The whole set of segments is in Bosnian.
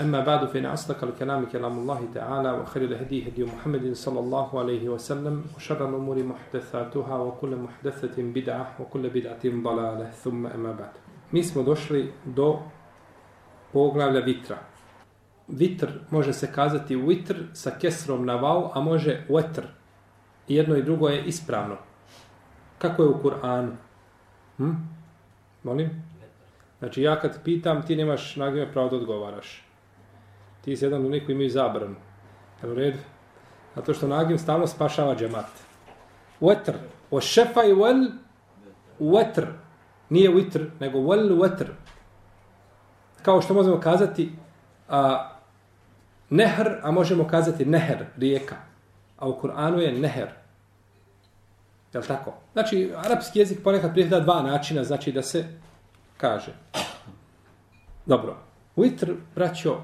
أما بعد فإن أصدق الكلام كلام الله تعالى وخير الهدي هدي محمد صلى الله عليه وسلم وشر الأمور محدثاتها وكل محدثة بدعة وكل بدعة ضلالة ثم أما بعد Mi smo došli do poglavlja vitra. Vitr može se kazati vitr sa kesrom na val, a može vetr. I jedno i drugo je ispravno. Kako je u Kur'anu? Hm? Molim? Znači ja kad pitam, ti nemaš nagime pravo da odgovaraš ti si jedan od koji imaju zabranu. Jel u redu? Zato što nagim stalno spašava džemat. Uetr. O šefa i vel uetr. Nije uitr, nego vel uetr. Kao što možemo kazati a, nehr, a možemo kazati neher, rijeka. A u Kur'anu je neher. Jel tako? Znači, arapski jezik ponekad prijeda dva načina, znači da se kaže. Dobro. Uitr, braćo,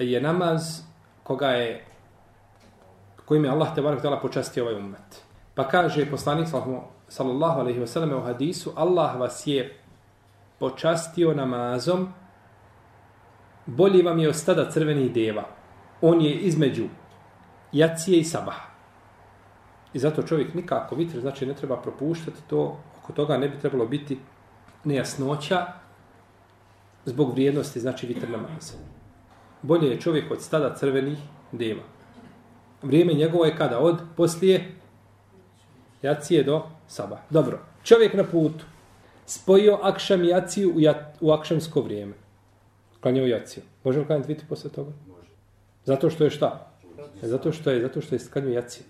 je namaz koga je kojim je Allah te barak tala počastio ovaj ummet. Pa kaže poslanik sallallahu alaihi wasallam u hadisu Allah vas je počastio namazom bolji vam je od stada crvenih deva. On je između jacije i sabaha. I zato čovjek nikako vitr, znači ne treba propuštati to, oko toga ne bi trebalo biti nejasnoća zbog vrijednosti, znači vitr namaza bolje je čovjek od stada crvenih deva. Vrijeme njegovo je kada? Od poslije jacije do saba. Dobro. Čovjek na putu spojio akšam jaciju u, ja, u akšamsko vrijeme. Klanjao jaciju. Možemo klanjati viti posle toga? Može. Zato što je šta? Zato što je, zato što je klanjao jaciju.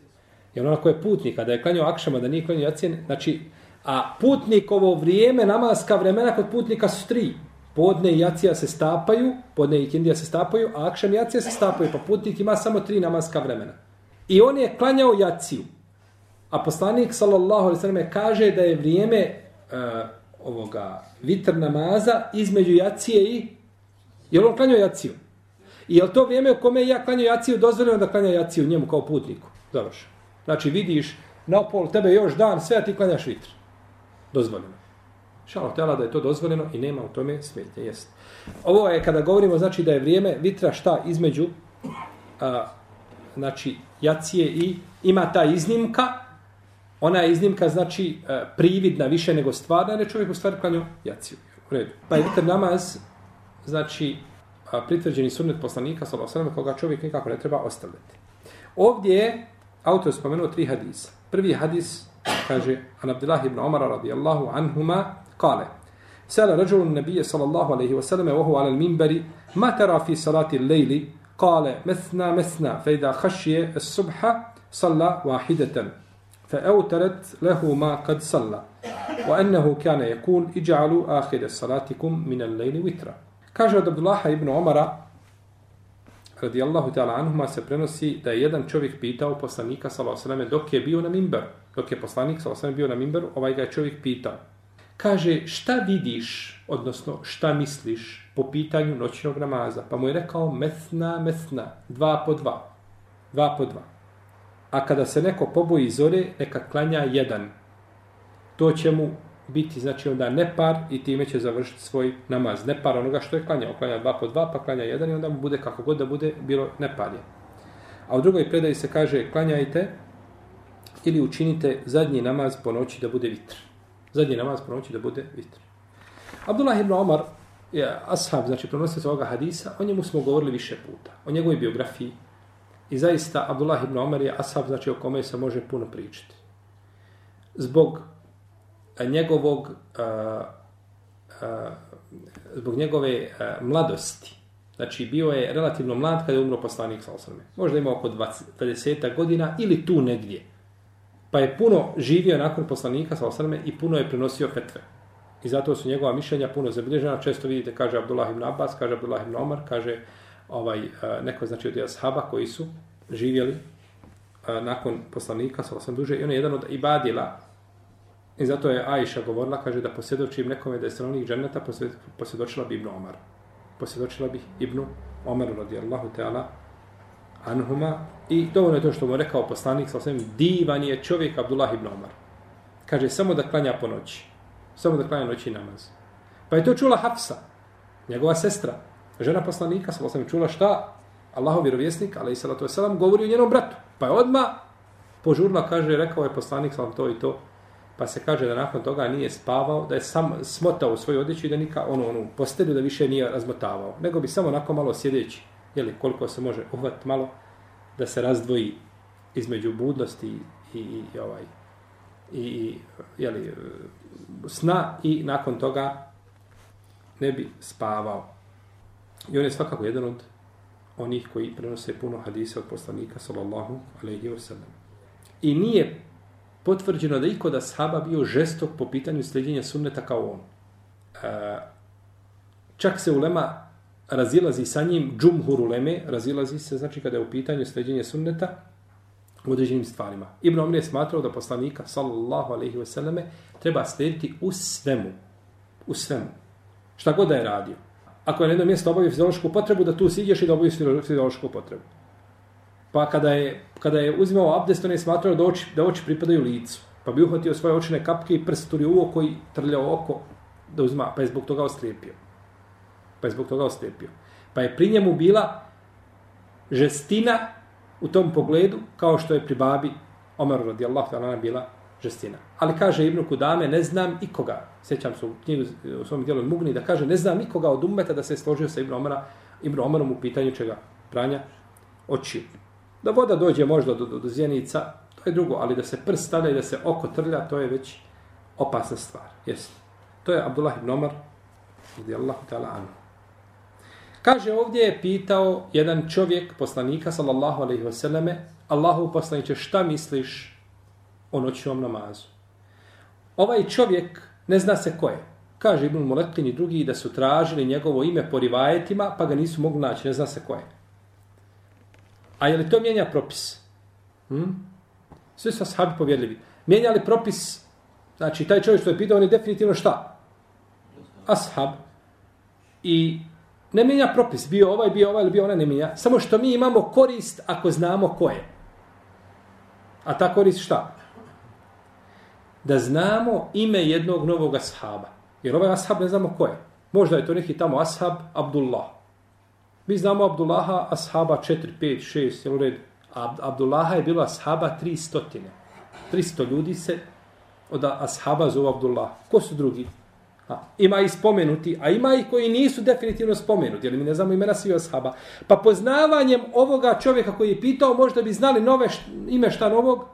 Jer onako je putnik, kada je klanjao akšama, da nije klanjao jacije, znači, a putnikovo vrijeme, namaska vremena kod putnika su tri podne i jacija se stapaju, podne i kindija se stapaju, a akšam jacija se stapaju, pa putnik ima samo tri namaska vremena. I on je klanjao jaciju. A poslanik, sallallahu alaihi sallam, kaže da je vrijeme uh, ovoga vitr namaza između jacije i... Je on klanjao jaciju? I je to vrijeme u kome ja klanjao jaciju, dozvoljeno da klanja jaciju njemu kao putniku? Završeno. Znači vidiš, na pol tebe još dan, sve a ti klanjaš vitr. Dozvoljeno. Šalo tela da je to dozvoljeno i nema u tome smetnje. Jest. Ovo je kada govorimo znači da je vrijeme vitra šta između a, znači jacije i ima ta iznimka ona je iznimka znači a, prividna više nego stvarna jer čovjek u stvari klanju jaciju. U redu. Pa je vitr namaz znači a, pritvrđeni sunnet poslanika sallallahu koga čovjek nikako ne treba ostavljati. Ovdje je autor spomenuo tri hadisa. Prvi hadis kaže an Abdullah ibn Omara radijallahu anhuma قال سأل رجل النبي صلى الله عليه وسلم وهو على المنبر ما ترى في صلاة الليل؟ قال مثنا مثنا فإذا خشي الصبح صلى واحدة فأوترت له ما قد صلى وأنه كان يقول اجعلوا آخر صلاتكم من الليل وترا. كاجة عبد الله بن عمر رضي الله تعالى عنهما سبرنسي دا يدن چوفيك بيتا وبسلنيك صلى الله عليه وسلم دوك يبيو نمينبر دوك يبسلنيك صلى الله عليه وسلم بيو نمينبر ووايقا چوفيك بيتاو kaže šta vidiš, odnosno šta misliš po pitanju noćnog namaza. Pa mu je rekao mesna, mesna, dva po dva. Dva po dva. A kada se neko poboji zore, neka klanja jedan. To će mu biti, znači onda nepar i time će završiti svoj namaz. Nepar onoga što je klanjao. Klanja dva po dva, pa klanja jedan i onda mu bude kako god da bude bilo nepar je. A u drugoj predaji se kaže klanjajte ili učinite zadnji namaz po noći da bude vitr zadnji namaz pronoći da bude vitr. Abdullah ibn Omar je ashab, znači pronosio ovoga hadisa, o njemu smo govorili više puta, o njegovoj biografiji. I zaista Abdullah ibn Omar je ashab, znači o kome se može puno pričati. Zbog eh, njegovog uh, a, zbog njegove a, mladosti. Znači, bio je relativno mlad kada je umro poslanik sa osrme. Možda ima oko 20, 20 godina ili tu negdje. Pa je puno živio nakon poslanika sa osrme i puno je prenosio fetve. I zato su njegova mišljenja puno zabilježena. Često vidite, kaže Abdullah ibn Abbas, kaže Abdullah ibn Omar, kaže ovaj, e, neko znači od ashaba koji su živjeli a, nakon poslanika, sa osam duže, i on je jedan od ibadila, i zato je Ajša govorila, kaže da posjedočim nekome da je stanovnik dženeta, posjedočila bi Ibn Omar. Posjedočila bi Ibn Omar, radijallahu ta'ala, anhuma, i dovoljno je to što mu rekao poslanik, sa svem divan je čovjek Abdullah ibn Omar. Kaže, samo da klanja po noći. Samo da klanja noći namaz. Pa je to čula Hafsa, njegova sestra, žena poslanika, sa osam čula šta? Allahov vjerovjesnik, ali i salatu wasalam, govori o njenom bratu. Pa je odma požurno kaže, rekao je poslanik, salam to i to. Pa se kaže da nakon toga nije spavao, da je sam smotao svoju odjeću i da nika ono, ono, postelju da više nije razmotavao. Nego bi samo nakon malo sjedeći, jeli, koliko se može uhvat malo, da se razdvoji između budnosti i, i, i ovaj, i, i jeli, sna i nakon toga ne bi spavao. I on je svakako jedan od onih koji prenose puno hadisa od poslanika sallallahu alaihi wa sallam. I nije potvrđeno da iko da sahaba bio žestok po pitanju sljeđenja sunneta kao on. E, čak se ulema razilazi sa njim, džumhur uleme, razilazi se, znači kada je u pitanju sljeđenja sunneta u određenim stvarima. Ibn Omri je smatrao da poslanika, sallallahu alaihi ve selleme, treba slijediti u svemu. U svemu. Šta god da je radio ako je na jedno mjesto obavio fiziološku potrebu, da tu siđeš i da obaviš fiziološku potrebu. Pa kada je, kada je uzimao abdest, on je smatrao da oči, da oči pripadaju licu. Pa bi uhvatio svoje očine kapke i prst turio u oko i trljao oko da uzima, pa je zbog toga oslijepio. Pa je zbog toga oslijepio. Pa je pri njemu bila žestina u tom pogledu, kao što je pri babi Omer radijallahu ta'ala bila žestina. Ali kaže Ibnu Kudame, ne znam ikoga, sjećam se u knjigu u svom dijelu Mugni, da kaže, ne znam nikoga od ummeta da se je složio sa Ibnu Omara, Ibnu Omarom u pitanju čega? Pranja očiju. Da voda dođe možda do, do, do zjenica, to je drugo, ali da se prst stavlja i da se oko trlja, to je već opasna stvar. Jesi. To je Abdullah ibn Omar, radijallahu ta'ala anhu. Kaže, ovdje je pitao jedan čovjek, poslanika, sallallahu alaihi wasallame, Allahu poslaniće, šta misliš o noćnom namazu. Ovaj čovjek ne zna se ko je. Kaže Ibn Mulekin i drugi da su tražili njegovo ime po rivajetima, pa ga nisu mogli naći, ne zna se ko je. A je li to mijenja propis? Hm? Svi su ashabi povjedljivi. Mijenja li propis? Znači, taj čovjek što je pitao, on je definitivno šta? Ashab. I ne mijenja propis. Bio ovaj, bio ovaj ili bio ona, ne mijenja. Samo što mi imamo korist ako znamo ko je. A ta korist šta? da znamo ime jednog novog ashaba. Jer ovaj ashab ne znamo ko je. Možda je to neki tamo ashab Abdullah. Mi znamo Abdullaha ashaba 4, 5, 6, jel u redu? A Abdullaha je bilo ashaba 300. 300 ljudi se od ashaba zove Abdullah. Ko su drugi? A, ima i spomenuti, a ima i koji nisu definitivno spomenuti, jer mi ne znamo imena svi ashaba. Pa poznavanjem ovoga čovjeka koji je pitao, možda bi znali nove št, ime šta novog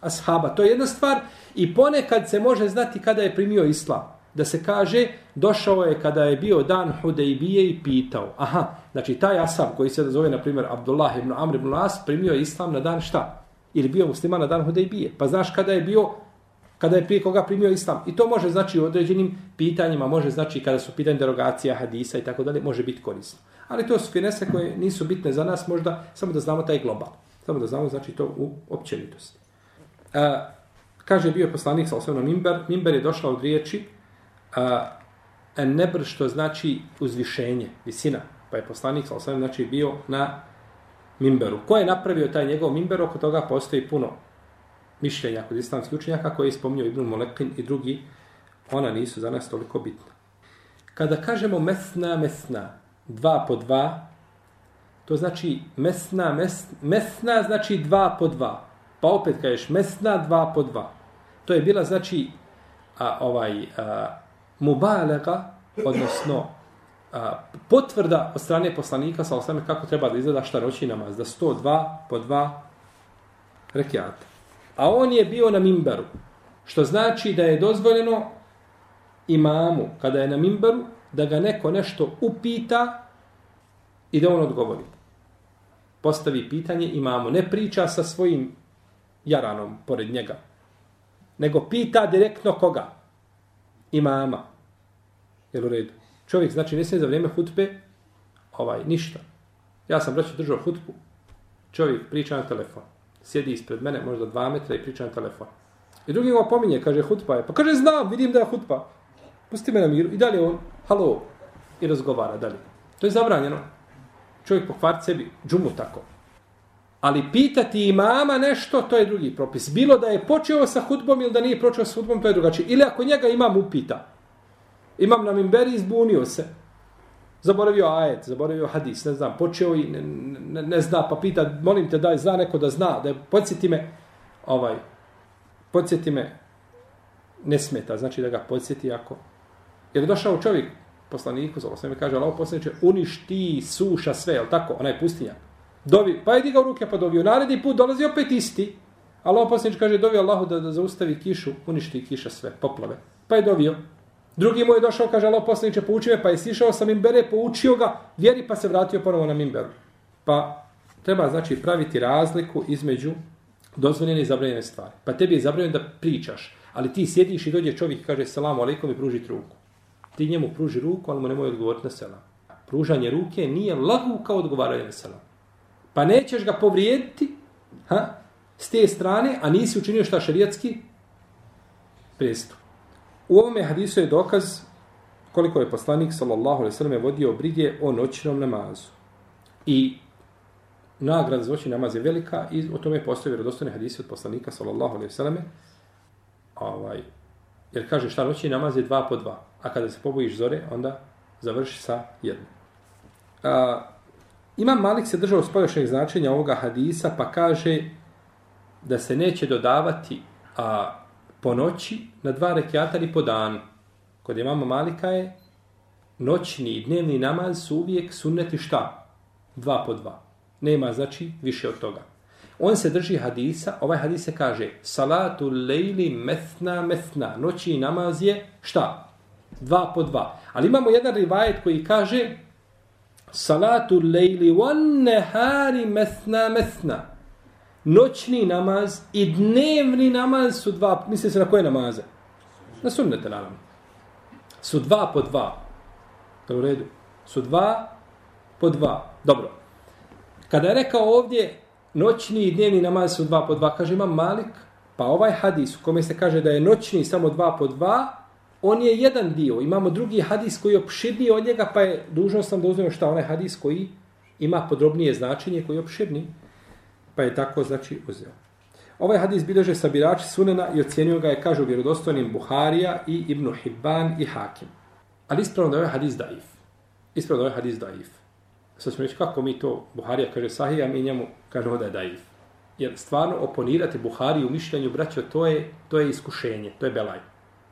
ashaba. To je jedna stvar. I ponekad se može znati kada je primio islam. Da se kaže, došao je kada je bio dan Hudejbije i pitao. Aha, znači taj ashab koji se zove, na primjer, Abdullah ibn Amr ibn Las, primio je islam na dan šta? Ili bio musliman na dan Hudejbije. Pa znaš kada je bio, kada je prije koga primio islam. I to može znači u određenim pitanjima, može znači kada su pitanje derogacija, hadisa i tako dalje, može biti korisno. Ali to su finese koje nisu bitne za nas, možda samo da znamo taj global. Samo da znamo znači to u općenitosti. E, Kaže, bio je poslanik sa osnovno mimber. Mimber je došla od riječi e, a, nebr, što znači uzvišenje, visina. Pa je poslanik sa osnovno znači bio na mimberu. Ko je napravio taj njegov mimber? Oko toga postoji puno mišljenja kod islamskih učenjaka koje je spomnio Ibn Molekin i drugi. Ona nisu za nas toliko bitna. Kada kažemo mesna, mesna, dva po dva, to znači mesna, mes, mesna znači dva po dva. Pa opet kažeš mesna dva po dva. To je bila znači a, ovaj a, mubalega, odnosno a, potvrda od strane poslanika sa osame kako treba da izgleda šta noći namaz. Da sto dva po dva rekiata. A on je bio na mimbaru. Što znači da je dozvoljeno imamu, kada je na mimbaru, da ga neko nešto upita i da on odgovori. Postavi pitanje imamu. Ne priča sa svojim jaranom pored njega. Nego pita direktno koga? Imama. Jel u redu? Čovjek znači ne smije za vrijeme hutbe ovaj, ništa. Ja sam braću držao hutbu. Čovjek priča na telefon sjedi ispred mene, možda dva metra i priča na telefon. I drugi ga pominje, kaže, hutba je. Pa kaže, znam, vidim da je hutba. Pusti me na miru. I dalje on, halo, i razgovara dalje. To je zabranjeno. Čovjek pokvar sebi džumu tako. Ali pitati imama nešto, to je drugi propis. Bilo da je počeo sa hutbom ili da nije počeo sa hutbom, to je drugačije. Ili ako njega imam upita. Imam na mimberi, izbunio se. Zaboravio ajet, zaboravio hadis, ne znam, počeo i ne, ne, ne zna, pa pita, molim te daj, zna neko da zna, da podsjeti me, ovaj, podsjeti me, ne smeta, znači da ga podsjeti ako... Jer je došao čovjek, poslaniku, zelo sve mi kaže, Allah poslaniče, uništi, suša sve, je tako, onaj pustinja. Dovi, pa je digao ruke pa dovio. Naredni put dolazi opet isti. Allah poslaniče kaže, dovi Allahu da, da zaustavi kišu, uništi kiša sve, poplave. Pa je dovio. Drugi mu je došao, kaže Allah poslaniče, pouči me, pa je sišao sa mimbere, poučio ga, vjeri pa se vratio ponovo na mimberu. Pa treba znači praviti razliku između dozvoljene i zabranjene stvari. Pa tebi je zabranjeno da pričaš, ali ti sjediš i dođe čovjek i kaže selamu alaikum i pruži ruku. Ti njemu pruži ruku, ali mu nemoj odgovoriti na selam. Pružanje ruke nije lagu kao odgovaranje na selam. Pa nećeš ga povrijediti ha, s te strane, a nisi učinio šta šarijatski prestup. U ovome hadisu je dokaz koliko je poslanik sallallahu alejhi ve sellem vodio brige o noćnom namazu. I nagrada za noćni namaz je velika i o tome postoje vjerodostojni hadisi od poslanika sallallahu alejhi ve selleme. Ovaj jer kaže šta noćni namaz je dva po dva, a kada se pobojiš zore, onda završi sa jednom. A, Imam Malik se držao spoljašnjeg značenja ovoga hadisa, pa kaže da se neće dodavati a, po noći na dva rekiata ili po danu. Kod imama Malika je noćni i dnevni namaz su uvijek sunneti šta? Dva po dva. Nema znači više od toga. On se drži hadisa, ovaj hadis se kaže salatu lejli methna methna. Noći namaz je šta? Dva po dva. Ali imamo jedan rivajet koji kaže salatu lejli wan nehari methna methna noćni namaz i dnevni namaz su dva, misli se na koje namaze? Na sunnete, naravno. Su dva po dva. U redu. Su dva po dva. Dobro. Kada je rekao ovdje noćni i dnevni namaz su dva po dva, kaže imam Malik, pa ovaj hadis u kome se kaže da je noćni samo dva po dva, on je jedan dio. Imamo drugi hadis koji je opširniji od njega, pa je dužnost sam da uzmemo šta onaj hadis koji ima podrobnije značenje, koji je opširniji pa je tako znači uzeo. Ovaj hadis bilježe sabirači sunena i ocjenio ga je, kažu vjerodostojnim Buharija i Ibnu Hibban i Hakim. Ali ispravno da je ovaj hadis daif. Ispravno da je ovaj hadis daif. Sad ćemo reći kako mi to, Buharija kaže sahih, a mi njemu kažemo da je daif. Jer stvarno oponirati Buhari u mišljenju, braćo, to je, to je iskušenje, to je belaj.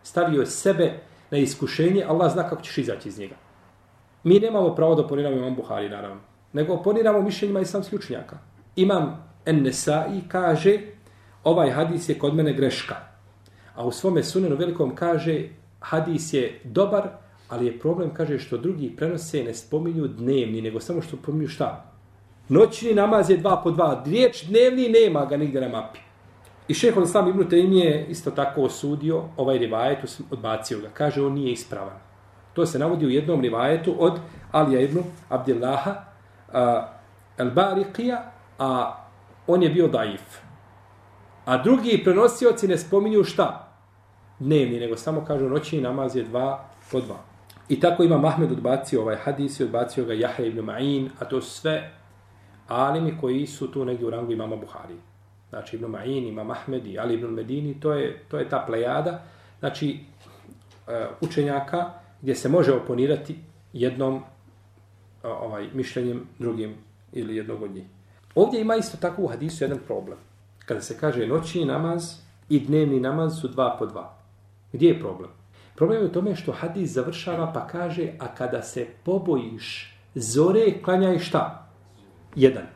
Stavio je sebe na iskušenje, Allah zna kako ćeš izaći iz njega. Mi nemamo pravo da oponiramo imam Buhari, naravno. Nego oponiramo mišljenjima islamskih učenjaka. Imam En-Nesai kaže ovaj hadis je kod mene greška. A u svome sunenu velikom kaže hadis je dobar, ali je problem, kaže, što drugi prenose ne spominju dnevni, nego samo što spominju šta? Noćni namaz je dva po dva. Riječ dnevni nema ga nigdje na mapi. I šeho Islam Ibn Taym je isto tako osudio ovaj rivajet, odbacio ga. Kaže, on nije ispravan. To se navodi u jednom rivajetu od Alija ibn Abdillaha uh, al-Bariqija, a on je bio daif. A drugi prenosioci ne spominju šta? Dnevni, nego samo kažu noćni namaz je dva po dva. I tako ima Mahmed odbacio ovaj hadis i odbacio ga Jahe ibn Ma'in, a to sve alimi koji su tu negdje u rangu imama Buhari. Znači ibn Ma'in, ima Mahmed i Ali ibn Medini, to je, to je ta plejada, znači e, učenjaka gdje se može oponirati jednom ovaj mišljenjem drugim ili jednog od njih. Ovdje ima isto tako u hadisu jedan problem. Kada se kaže noćni namaz i dnevni namaz su dva po dva. Gdje je problem? Problem je u tome što hadis završava pa kaže, a kada se pobojiš zore, klanjaj šta? Jedan.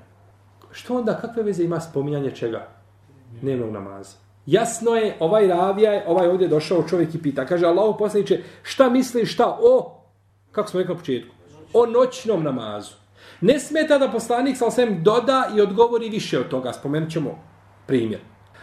Što onda, kakve veze ima spominjanje čega? Dnevnog namaza. Jasno je, ovaj ravija, ovaj ovdje došao čovjek i pita. Kaže, Allah poslaniče, šta misliš šta o, kako smo rekli na početku, o noćnom namazu. Ne smeta da poslanik sa osvijem doda i odgovori više od toga. Spomenut ćemo primjer.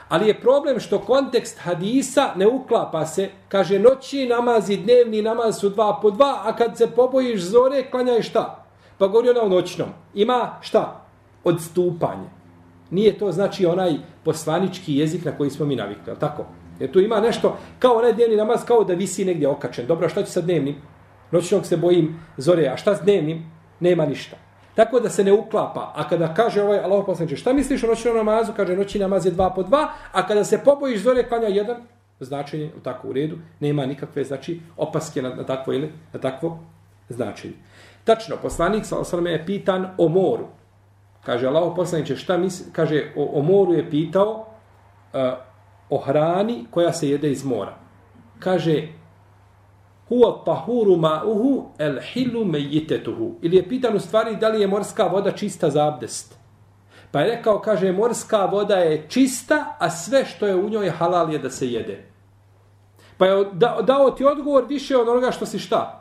Ali je problem što kontekst hadisa ne uklapa se. Kaže noći namaz i dnevni namaz su dva po dva, a kad se pobojiš zore, klanjaj šta? Pa govori ona o noćnom. Ima šta? Odstupanje. nije to znači onaj poslanički jezik na koji smo mi navikli, je tako? Jer tu ima nešto, kao onaj dnevni namaz, kao da visi negdje okačen. Dobro, šta ću sa dnevnim? Noćnog se bojim zore, a šta s dnevnim? Nema ništa. Tako da se ne uklapa. A kada kaže ovaj Allah poslanče, šta misliš o noćnom namazu? Kaže, noćni namaz je dva po dva, a kada se pobojiš zore, klanja jedan, značenje, u tako u redu, nema nikakve, znači, opaske na, na takvo ili na takvo značenje. Tačno, poslanik sa osrame je pitan o moru. Kaže, Allah poslaniče, šta misli? Kaže, o, o moru je pitao uh, o hrani koja se jede iz mora. Kaže, huwa tahuru ma'uhu el hilu mejitetuhu. Ili je pitan u stvari da li je morska voda čista za abdest. Pa je rekao, kaže, morska voda je čista, a sve što je u njoj halal je da se jede. Pa je dao ti odgovor više od onoga što si šta.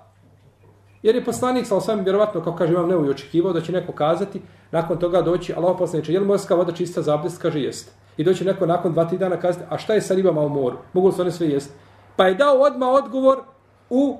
Jer je poslanik, sa osam vjerovatno, kao kaže, imam nevo očekivao da će neko kazati, nakon toga doći, Allah poslaniče, je li morska voda čista za abdest? Kaže, jest. I doći neko nakon dva, tri dana kazati, a šta je sa ribama u moru? Mogu li se one sve jest? Pa je dao odma odgovor u,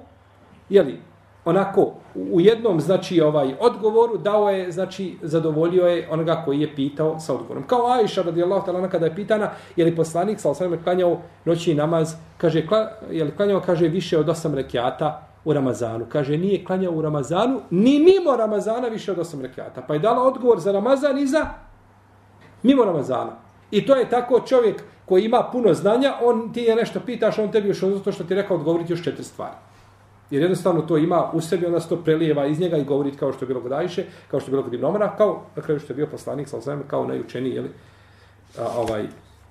jeli, onako, u jednom, znači, ovaj odgovoru dao je, znači, zadovoljio je onoga koji je pitao sa odgovorom. Kao Aisha, radijallahu ta'ala, kada je pitana, je li poslanik, sa osam klanjao noćni namaz, kaže, kla, je li klanjao, kaže, više od osam rekiata u Ramazanu. Kaže, nije klanjao u Ramazanu, ni mimo Ramazana više od osam rekiata. Pa je dala odgovor za Ramazan i za mimo Ramazana. I to je tako čovjek koji ima puno znanja, on ti je nešto pitaš, on tebi još ono zato što ti rekao odgovoriti još četiri stvari. Jer jednostavno to ima u sebi, onda se to prelijeva iz njega i govori kao što je bilo kod Ajše, kao što je bilo kod Ibnomara, kao na kraju što je bio poslanik, sa osvijem, kao najučeniji, jeli, a, ovaj,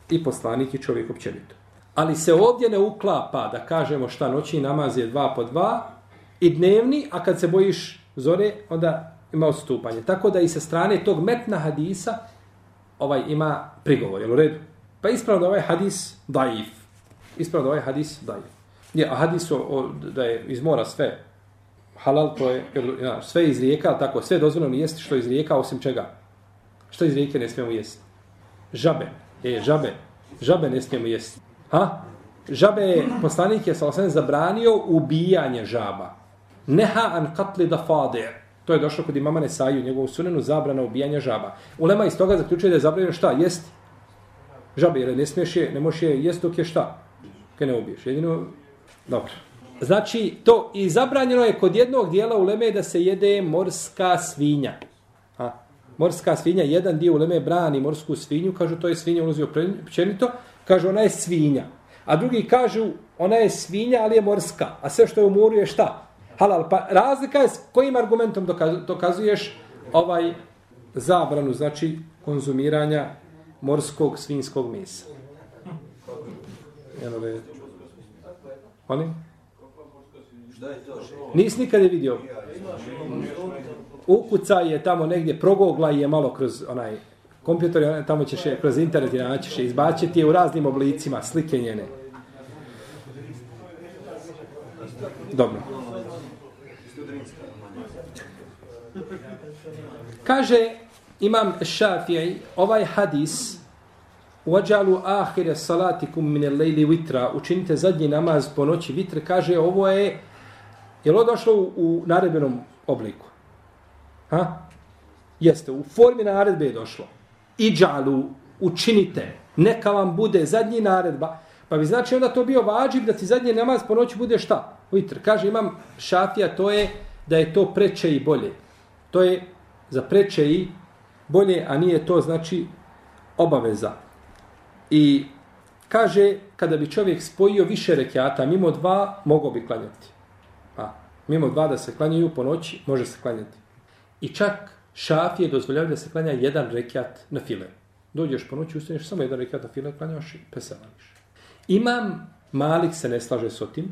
i poslanik i čovjek općenito. Ali se ovdje ne uklapa da kažemo šta noći namaz je dva po dva i dnevni, a kad se bojiš zore, onda ima odstupanje. Tako da i sa strane tog metna hadisa ovaj ima prigovor, jel u redu? Pa ispravno da ovaj hadis daif. Ispravno da ovaj hadis daif. Je, a hadis o, o, da je iz mora sve halal, to je ja, sve iz rijeka, tako sve dozvoljeno jesti što iz rijeka, osim čega? Što iz rijeke ne smijemo jesti? Žabe. E, žabe. Žabe ne smijemo jesti. Ha? Žabe je, poslanik je sa zabranio ubijanje žaba. Neha an katli da fade. To je došlo kod imama Nesaju, njegovu sunenu zabrana ubijanja žaba. Ulema iz toga zaključuje da je zabranjeno šta? Jesti. Žabe, jer ne smiješ je, ne možeš je jesti dok je šta? Kaj ne ubiješ. Jedino, dobro. Znači, to i zabranjeno je kod jednog dijela uleme da se jede morska svinja. Ha? Morska svinja, jedan dio uleme brani morsku svinju, kažu to je svinja ulazio općenito, kažu ona je svinja. A drugi kažu ona je svinja, ali je morska. A sve što je u moru je šta? Halal. Pa razlika je s kojim argumentom dokazuješ ovaj zabranu, znači konzumiranja morskog svinskog mesa. Jel ove... Oni? Nisi je vidio. Ukuca je tamo negdje, progogla je malo kroz onaj kompjuter, tamo ćeš je, kroz internet i naćeš je, izbaćeti je u raznim oblicima, slike njene. Dobro. Kaže imam Šafijaj, ovaj hadis Uvađalu ahire salatikum mine lejli vitra, učinite zadnji namaz po noći vitr, kaže ovo je, je li došlo u, u naredbenom obliku? Ha? Jeste, u formi naredbe je došlo iđalu, učinite, neka vam bude zadnji naredba, pa bi znači onda to bio vađiv da ti zadnji namaz po noći bude šta? Vitr. Kaže, imam šafija, to je da je to preče i bolje. To je za preče i bolje, a nije to znači obaveza. I kaže, kada bi čovjek spojio više rekiata, mimo dva, mogo bi klanjati. A, mimo dva da se klanjaju po noći, može se klanjati. I čak šafije dozvoljaju da se klanja jedan rekiat na file. Dođeš po noći, ustaneš samo jedan rekiat na file, klanjaš i pesavaniš. Imam Malik se ne slaže s otim,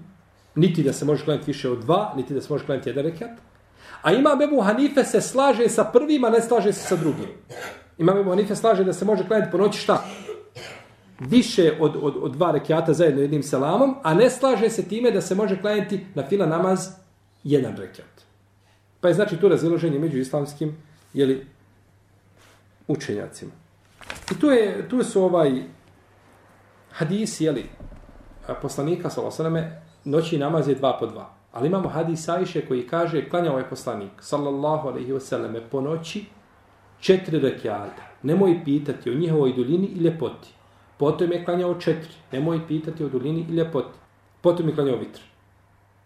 niti da se može klanjati više od dva, niti da se može klanjati jedan rekiat. A ima Bebu Hanife se slaže sa prvim, a ne slaže se sa drugim. Ima Bebu Hanife slaže da se može klanjati po noći šta? Više od, od, od dva rekiata zajedno jednim selamom, a ne slaže se time da se može klanjati na fila namaz jedan rekiat. Pa je znači tu razloženje među islamskim jeli, učenjacima. I tu, je, tu su ovaj hadis, jeli, poslanika, sallallahu noći namaz je dva po dva. Ali imamo hadis Ajše koji kaže, klanjao je poslanik, sallallahu alaihi wasallam, po noći četiri rekiata. Nemoj pitati o njihovoj duljini i ljepoti. Potom je klanjao četiri. Nemoj pitati o duljini i ljepoti. Potom je klanjao vitr.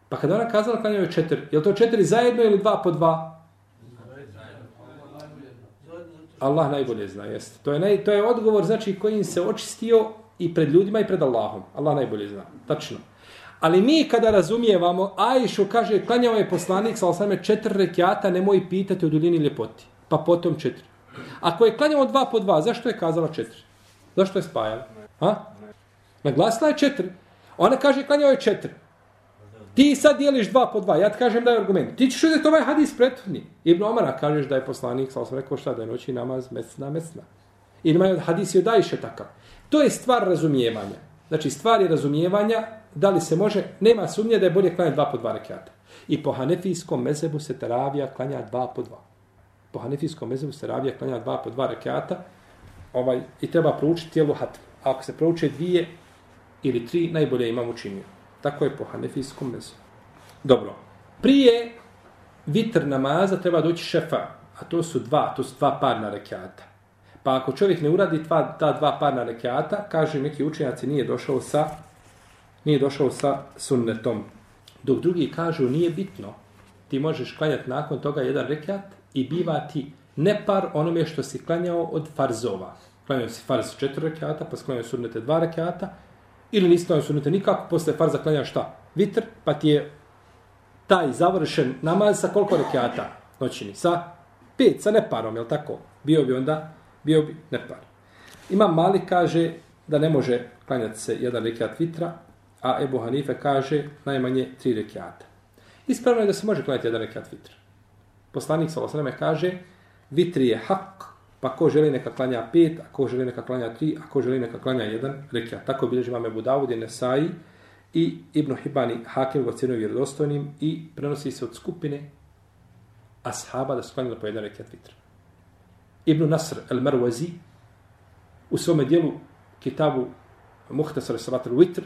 Pa kada ona kazala klanjao je četiri, je to četiri zajedno ili dva po dva? Allah najbolje zna, jeste. To je, naj, to je odgovor, znači, kojim se očistio i pred ljudima i pred Allahom. Allah najbolje zna, tačno. Ali mi kada razumijevamo, Ajšu kaže, klanjao je poslanik, sa osame četiri rekiata, nemoj pitati o duljini ljepoti. Pa potom četiri. Ako je klanjao dva po dva, zašto je kazala četiri? Zašto je spajala? Ha? Naglasila je četiri. Ona kaže, klanjao je četiri. Ti sad dijeliš dva po dva, ja ti kažem da je argument. Ti ćeš uzeti ovaj hadis prethodni. Ibn Omara kažeš da je poslanik, sa osam rekao šta, da je noći namaz mesna, mesna. I imaju hadis i odajše takav. To je stvar razumijevanja. Znači, stvar je razumijevanja, da li se može, nema sumnje da je bolje klanjati dva po dva rekiata. I po hanefijskom mezebu se teravija klanja dva po dva. Po hanefijskom mezebu se teravija klanja dva po dva rekiata ovaj, i treba proučiti tijelu hatm. A ako se prouče dvije ili tri, najbolje imam učinio. Tako je po hanefijskom mezebu. Dobro. Prije vitr namaza treba doći šefa, a to su dva, to su dva parna rekiata. Pa ako čovjek ne uradi dva, ta dva parna rekiata, kaže neki učenjaci nije došao sa nije došao sa sunnetom. Dok drugi kažu nije bitno. Ti možeš klanjati nakon toga jedan rekiat i bivati ne par onome što si klanjao od farzova. Klanjao si farz četiri rekiata, pa sklanjao sunnete dva rekiata, ili nisi klanjao sunnete nikako, posle farza klanjao šta? Vitr, pa ti je taj završen namaz sa koliko rekiata noćini? Sa pet, sa neparom, jel tako? Bio bi onda bio bi nepar. Imam Mali kaže da ne može klanjati se jedan rekiat vitra, a Ebu Hanife kaže najmanje tri rekiata. Ispravno je da se može klanjati jedan rekiat vitra. Poslanik sa Osreme kaže vitri je hak, pa ko želi neka klanja pet, a ko želi neka klanja tri, a ko želi neka klanja jedan rekiat. Tako bilježi vam Ebu Davud i Nesai i Ibn Hibani Hakim ga cijenuju vjerodostojnim i prenosi se od skupine ashaba da su klanjali po jedan rekiat vitra. Ibn Nasr el-Marwazi u svome dijelu kitabu Muhtasar Salat al-Witr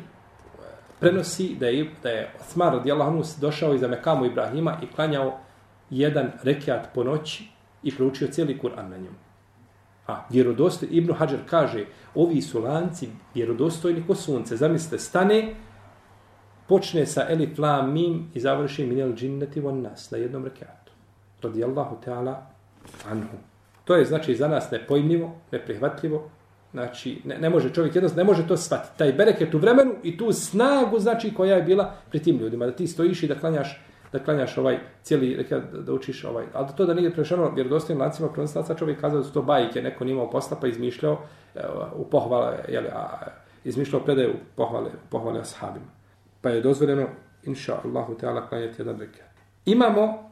prenosi da je, da je Osman radijallahu anhu došao iza Mekamu Ibrahima i klanjao jedan rekiat po noći i proučio cijeli Kur'an na njemu. A vjerodostojni, Ibnu Hajar kaže, ovi su lanci vjerodostojni ko sunce. Zamislite, stane, počne sa Elif, Lam, Mim i završi Minel Džinneti von Nas na jednom rekiatu. Radijallahu ta'ala anhu. To je znači za nas nepojmljivo, neprihvatljivo. Znači, ne, ne može čovjek jednostavno, ne može to shvatiti. Taj bereket u vremenu i tu snagu, znači, koja je bila pri tim ljudima. Da ti stojiš i da klanjaš, da klanjaš ovaj cijeli, da, da učiš ovaj. Ali to da nije prešano vjerodostojnim lancima prenoslaca, čovjek kazao da su to bajke, neko nimao posla pa izmišljao e, u pohvale, jeli, a, izmišljao predaju pohvale, pohvale ashabima. Pa je dozvoljeno, inša Allahu Teala, klanjati jedan rekat. Imamo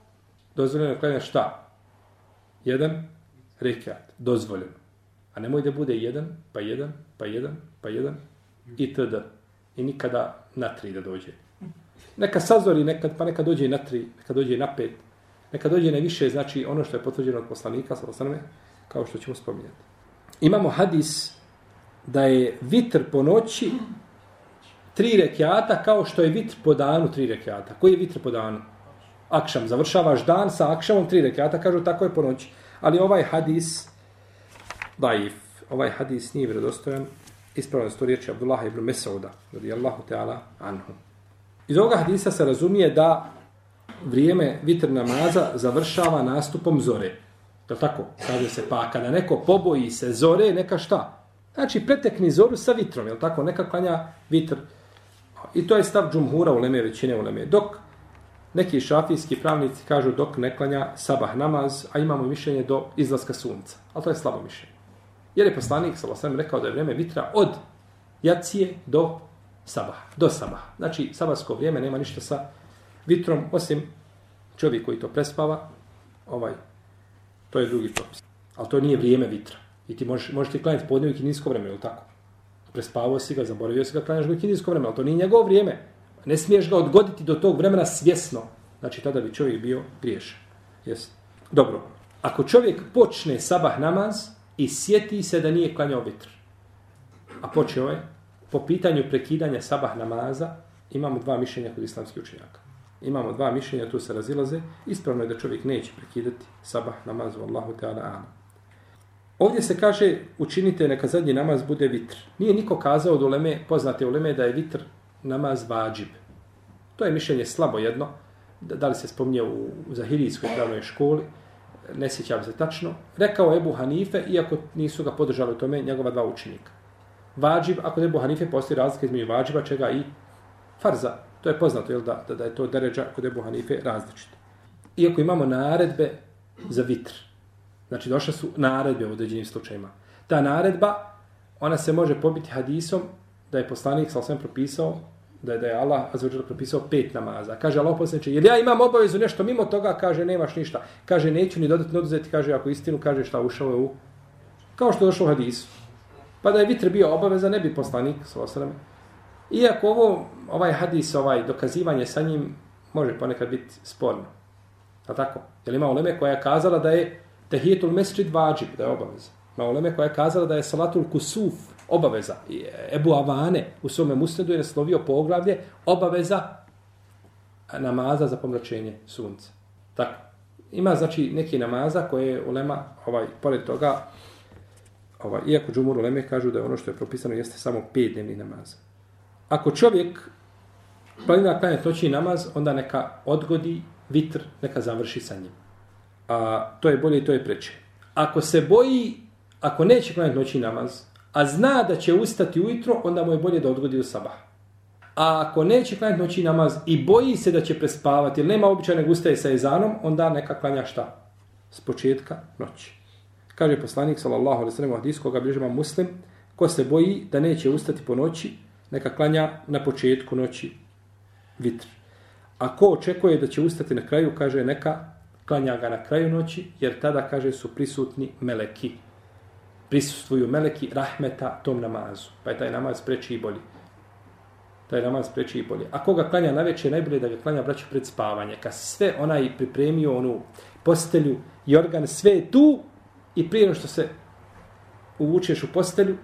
dozvoljeno klanjati šta? Jedan rekat, dozvoljeno. A nemoj da bude jedan, pa jedan, pa jedan, pa jedan, i td. I nikada na tri da dođe. Neka sazori nekad, pa neka dođe i na tri, neka dođe i na pet, neka dođe na više, znači ono što je potvrđeno od poslanika, sa osaname, kao što ćemo spominjati. Imamo hadis da je vitr po noći tri rekiata kao što je vitr po danu tri rekiata. Koji je vitr po danu? Akšam. Završavaš dan sa akšamom tri rekiata, kažu tako je po noći. Ali ovaj hadis, daif, ovaj hadis nije vjerodostojan, ispravljeno to riječi Abdullah ibn Mesauda, radijallahu ta'ala anhu. Iz ovoga hadisa se razumije da vrijeme vitr namaza završava nastupom zore. Je tako? Kaže se, pa kada neko poboji se zore, neka šta? Znači, pretekni zoru sa vitrom, je tako? Neka klanja vitr. I to je stav džumhura u leme, većine u leme. Dok Neki šafijski pravnici kažu dok ne klanja sabah namaz, a imamo mišljenje do izlaska sunca. Ali to je slabo mišljenje. Jer je poslanik, sallallahu sam rekao da je vrijeme vitra od jacije do sabah. Do sabah. Znači, sabahsko vrijeme nema ništa sa vitrom, osim čovjek koji to prespava, ovaj, to je drugi propis. Ali to nije vrijeme vitra. I ti možeš, možeš ti klanjati podnevi kinijsko vreme, ili tako? Prespavao si ga, zaboravio si ga, klanjaš ga kinijsko vreme, ali to nije njegovo vrijeme. Ne smiješ ga odgoditi do tog vremena svjesno. Znači, tada bi čovjek bio griješan. Jesi? Dobro. Ako čovjek počne sabah namaz i sjeti se da nije klanjao vitr, a počeo je, po pitanju prekidanja sabah namaza, imamo dva mišljenja kod islamskih učenjaka. Imamo dva mišljenja, tu se razilaze. Ispravno je da čovjek neće prekidati sabah namazu, Allahu Teala Ana. Ovdje se kaže učinite neka zadnji namaz bude vitr. Nije niko kazao od uleme, poznate uleme da je vitr namaz vađib. To je mišljenje slabo jedno. Da li se spominje u, u Zahirijskoj pravnoj školi, ne sjećam se tačno. Rekao Ebu Hanife, iako nisu ga podržali u tome, njegova dva učenika. Vađib, ako Ebu Hanife postoji razlika između vađiba, čega i farza. To je poznato, jel da, da, da je to deređa kod Ebu Hanife različito. Iako imamo naredbe za vitr, Znači, došle su naredbe u određenim slučajima. Ta naredba, ona se može pobiti hadisom da je poslanik sa osvijem propisao, da je, da je Allah azvrđer propisao pet namaza. Kaže Allah poslaniče, jer ja imam obavezu nešto mimo toga, kaže, nemaš ništa. Kaže, neću ni dodati oduzeti, kaže, ako istinu, kaže, šta ušao je u... Kao što je došlo u hadisu. Pa da je vitr bio obaveza, ne bi poslanik sa osram. Iako ovo, ovaj hadis, ovaj dokazivanje sa njim, može ponekad biti sporno. A tako? Jer ima uleme koja je kazala da je Tehijetul mesčid vađib, da je obaveza. Ma uleme koja je kazala da je salatul kusuf obaveza. E, Ebu Avane u svome musnedu je naslovio poglavlje obaveza namaza za pomračenje sunca. Tako. Ima znači neki namaza koje je ulema, ovaj, pored toga, ovaj, iako džumur uleme kažu da je ono što je propisano jeste samo pet dnevni namaz. Ako čovjek planira klanja toči namaz, onda neka odgodi vitr, neka završi sa njim a, to je bolje i to je preče. Ako se boji, ako neće klanjati noći namaz, a zna da će ustati ujutro, onda mu je bolje da odgodi u sabah. A ako neće klanjati noći namaz i boji se da će prespavati, ili nema običaj nego ustaje sa ezanom, onda neka klanja šta? S početka noći. Kaže poslanik, sallallahu alaihi sallam, hadis koga bližima muslim, ko se boji da neće ustati po noći, neka klanja na početku noći vitr. A ko očekuje da će ustati na kraju, kaže neka klanja ga na kraju noći, jer tada, kaže, su prisutni meleki. Prisustvuju meleki rahmeta tom namazu. Pa je taj namaz preči i bolji. Taj namaz preči i bolji. A koga klanja na večer, najbolje da ga klanja braću pred spavanje. Kad sve onaj pripremio onu postelju i organ, sve je tu i prije što se uvučeš u postelju,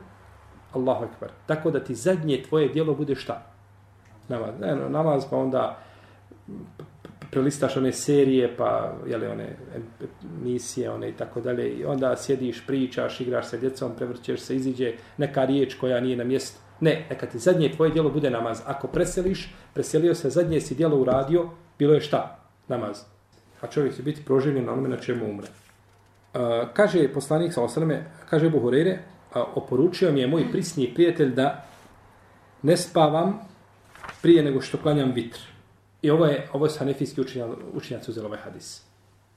Allahu akbar. Tako da ti zadnje tvoje dijelo bude šta? Namaz. Ne, namaz pa onda prelistaš one serije, pa jeli, one emisije, one i tako dalje, i onda sjediš, pričaš, igraš sa djecom, prevrćeš se, iziđe neka riječ koja nije na mjestu. Ne, neka ti zadnje tvoje djelo bude namaz. Ako preseliš, preselio se, zadnje si djelo uradio, bilo je šta? Namaz. A čovjek će biti proživljen na onome na čemu umre. Uh, kaže poslanik sa osaleme, kaže Buhurere, uh, oporučio mi je moj prisni prijatelj da ne spavam prije nego što klanjam vitr. I ovo je, ovo je hanefijski učinjac uzelo ovaj hadis.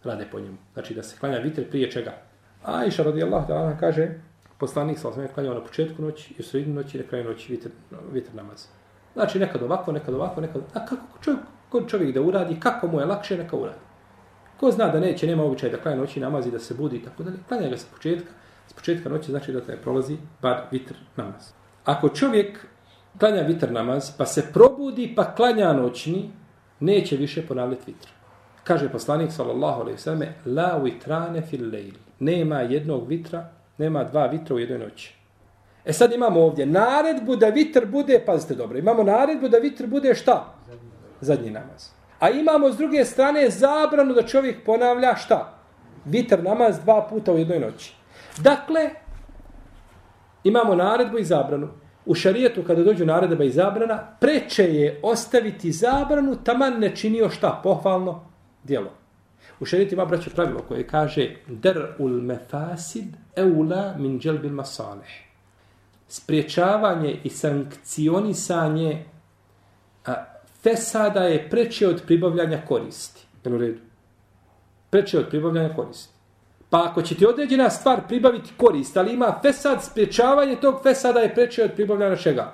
Rade po njemu. Znači da se klanja vitr prije čega. A iša radijallahu ta'ala kaže, poslanik sa osvijem klanjao na početku noći i u sredinu noći i na kraju noći vitr, vitr namaz. Znači nekad ovako, nekad ovako, nekad... A kako čovjek, kod čovjek da uradi, kako mu je lakše, neka uradi. Ko zna da neće, nema običaj da klanja noći namazi, da se budi i tako dalje, klanja ga sa početka. S početka noći znači da te prolazi bar vitr namaz. Ako čovjek klanja vitr namaz, pa se probudi, pa klanja noćni, neće više ponavljati vitr. Kaže poslanik sallallahu alejhi ve selleme la vitrane fil lejl. Nema jednog vitra, nema dva vitra u jednoj noći. E sad imamo ovdje naredbu da vitr bude, pazite dobro, imamo naredbu da vitr bude šta? Zadnji namaz. A imamo s druge strane zabranu da čovjek ponavlja šta? Vitr namaz dva puta u jednoj noći. Dakle, imamo naredbu i zabranu u šarijetu kada dođu naredba i zabrana, preče je ostaviti zabranu, taman ne činio šta pohvalno djelo. U šarijetu ima braćo pravilo koje kaže der ul mefasid eula min dželbil masaleh. Spriječavanje i sankcionisanje a, fesada je preče od pribavljanja koristi. Jel u redu? Preče od pribavljanja koristi. Pa ako će ti određena stvar pribaviti korist, ali ima fesad, spriječavanje tog fesada je preče od pribavljanja čega?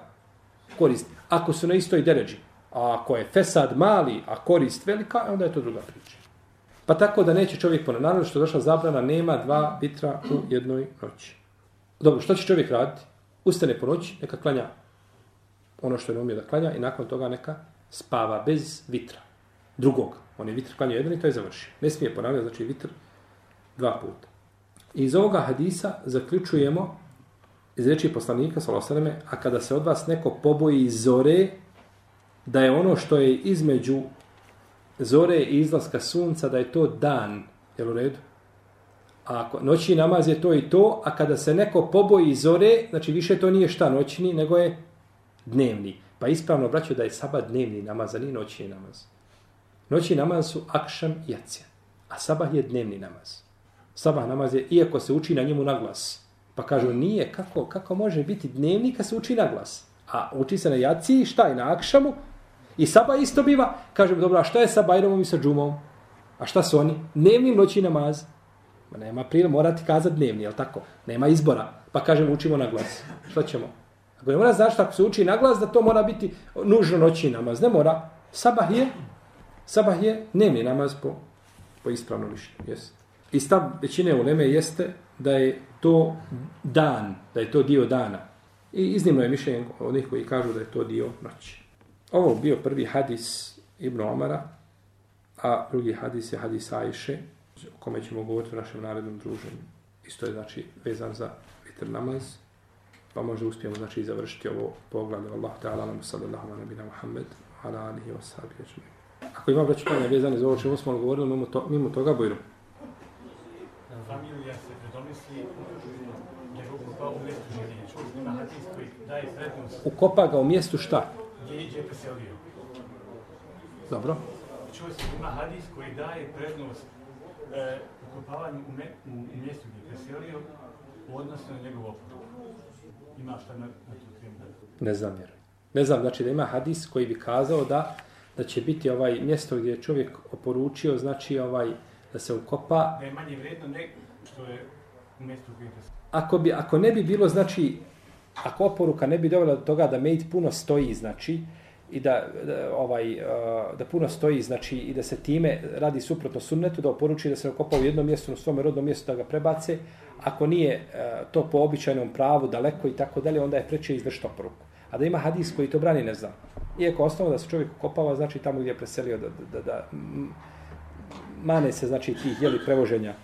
Korist. Ako su na istoj deređi. A ako je fesad mali, a korist velika, onda je to druga priča. Pa tako da neće čovjek po Naravno što je došla zabrana, nema dva vitra u jednoj noći. Dobro, što će čovjek raditi? Ustane po noći, neka klanja ono što je umio da klanja i nakon toga neka spava bez vitra. Drugog. On je vitr klanja jedan i to je završio. Ne smije ponavljati, znači vitr dva puta. Iz ovoga hadisa zaključujemo iz reči poslanika, salosaleme, a kada se od vas neko poboji zore, da je ono što je između zore i izlaska sunca, da je to dan, Jel u redu? A ako, noćni namaz je to i to, a kada se neko poboji zore, znači više to nije šta noćni, nego je dnevni. Pa ispravno braćo da je sabah dnevni namaz, a nije noćni namaz. Noćni namaz su akšam i jacija, a sabah je dnevni namaz. Sabah namaz je, iako se uči na njemu na glas, pa kažu nije, kako, kako može biti dnevni kad se uči na glas? A uči se na jaci, šta je na akšamu? I saba isto biva. Kažem, dobro, a šta je sa Bajramom i sa Džumom? A šta su oni? Dnevni noći namaz. Ma nema prije, morati kazati dnevni, jel tako? Nema izbora. Pa kažem, učimo na glas. Šta ćemo? Ako ne mora znaš ako se uči na glas, da to mora biti nužno noći namaz. Ne mora. Sabah je, sabah je dnevni namaz po, po ispravno mišljenju. Yes. I stav većine uleme jeste da je to dan, da je to dio dana. I iznimno je mišljenje onih koji kažu da je to dio noći. Ovo bio prvi hadis Ibn Omara, a drugi hadis je hadis Ajše, o kome ćemo govoriti u našem narednom druženju. Isto je znači vezan za vitr namaz, pa možda uspijemo znači završiti ovo poglavlje. Allah ta'ala nam sallallahu ala nabina Muhammed, ala alihi wa sahbihi Ako ima braću pitanje vezane za ovo čemu smo govorili, mimo, to, mimo toga bojru. Familija se predomisli jer ukopa u mjestu življenja. Čovjek ima hadis koji daje prednost. Ukopa ga u mjestu šta? Gdje je preselio. Dobro. Čovjek ima hadis koji daje prednost e, ukopavanju u, me, u, u mjestu gdje je preselio u odnosu na njegov oporu. Ima šta na, na tu temu? Ne znam jer. Ne znam, znači da ima hadis koji bi kazao da da će biti ovaj mjesto gdje je čovjek oporučio, znači ovaj da se ukopa. Da je manje vredno ne što je u mjestu gdje je Ako, bi, ako ne bi bilo, znači, ako oporuka ne bi dovela do toga da mejt puno stoji, znači, i da, da ovaj da puno stoji znači i da se time radi suprotno sunnetu da oporuči da se okopa u jednom mjestu na svom rodnom mjestu da ga prebace ako nije to po običajnom pravu daleko i tako dalje onda je preče izvršiti oporuku a da ima hadis koji to brani ne znam iako osnovno da se čovjek kopava znači tamo gdje je preselio da, da, da, da mane se znači tih jeli prevoženja